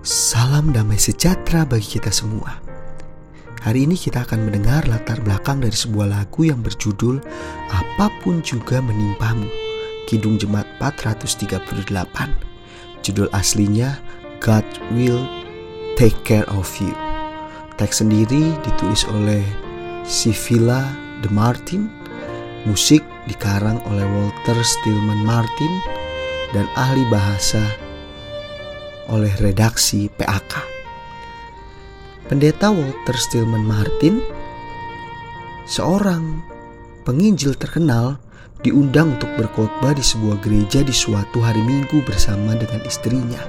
Salam damai sejahtera bagi kita semua. Hari ini kita akan mendengar latar belakang dari sebuah lagu yang berjudul Apa pun Juga Menimpamu. Kidung Jemaat 438. Judul aslinya God Will Take Care of You. Teks sendiri ditulis oleh Sivilla de Martin, musik dikarang oleh Walter Stillman Martin, dan ahli bahasa oleh redaksi PAK. Pendeta Walter Stillman Martin, seorang penginjil terkenal, diundang untuk berkhotbah di sebuah gereja di suatu hari Minggu bersama dengan istrinya.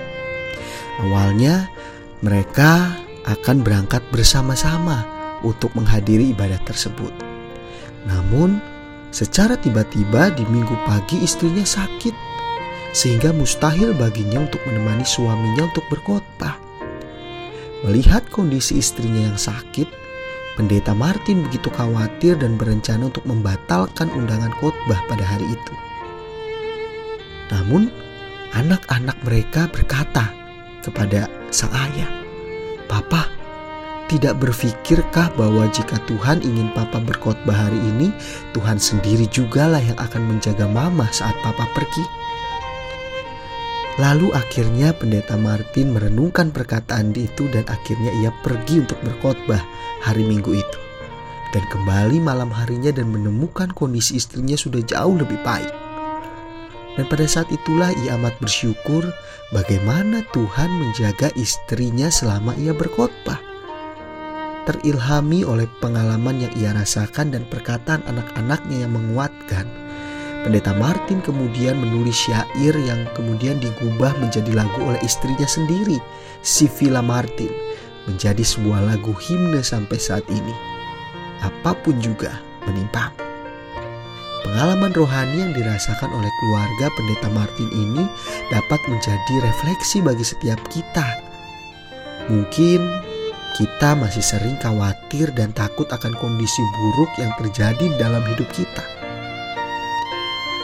Awalnya, mereka akan berangkat bersama-sama untuk menghadiri ibadah tersebut. Namun, secara tiba-tiba di minggu pagi istrinya sakit sehingga mustahil baginya untuk menemani suaminya untuk berkota. Melihat kondisi istrinya yang sakit, pendeta Martin begitu khawatir dan berencana untuk membatalkan undangan khotbah pada hari itu. Namun, anak-anak mereka berkata kepada sang ayah, "Papa, tidak berpikirkah bahwa jika Tuhan ingin Papa berkhotbah hari ini, Tuhan sendiri jugalah yang akan menjaga Mama saat Papa pergi?" Lalu akhirnya pendeta Martin merenungkan perkataan itu dan akhirnya ia pergi untuk berkhotbah hari Minggu itu. Dan kembali malam harinya dan menemukan kondisi istrinya sudah jauh lebih baik. Dan pada saat itulah ia amat bersyukur bagaimana Tuhan menjaga istrinya selama ia berkhotbah. Terilhami oleh pengalaman yang ia rasakan dan perkataan anak-anaknya yang menguatkan, Pendeta Martin kemudian menulis syair yang kemudian digubah menjadi lagu oleh istrinya sendiri, Sivila Martin, menjadi sebuah lagu himne sampai saat ini. Apa pun juga menimpa. Pengalaman rohani yang dirasakan oleh keluarga pendeta Martin ini dapat menjadi refleksi bagi setiap kita. Mungkin kita masih sering khawatir dan takut akan kondisi buruk yang terjadi dalam hidup kita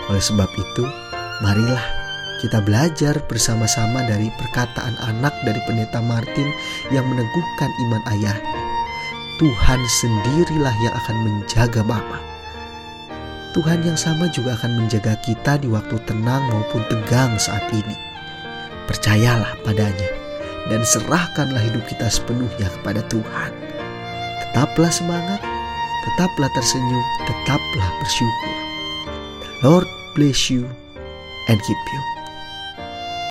oleh sebab itu, marilah kita belajar bersama-sama dari perkataan anak dari pendeta Martin yang meneguhkan iman ayahnya. Tuhan sendirilah yang akan menjaga Bapa. Tuhan yang sama juga akan menjaga kita di waktu tenang maupun tegang saat ini. Percayalah padanya dan serahkanlah hidup kita sepenuhnya kepada Tuhan. Tetaplah semangat, tetaplah tersenyum, tetaplah bersyukur. Lord bless you and keep you.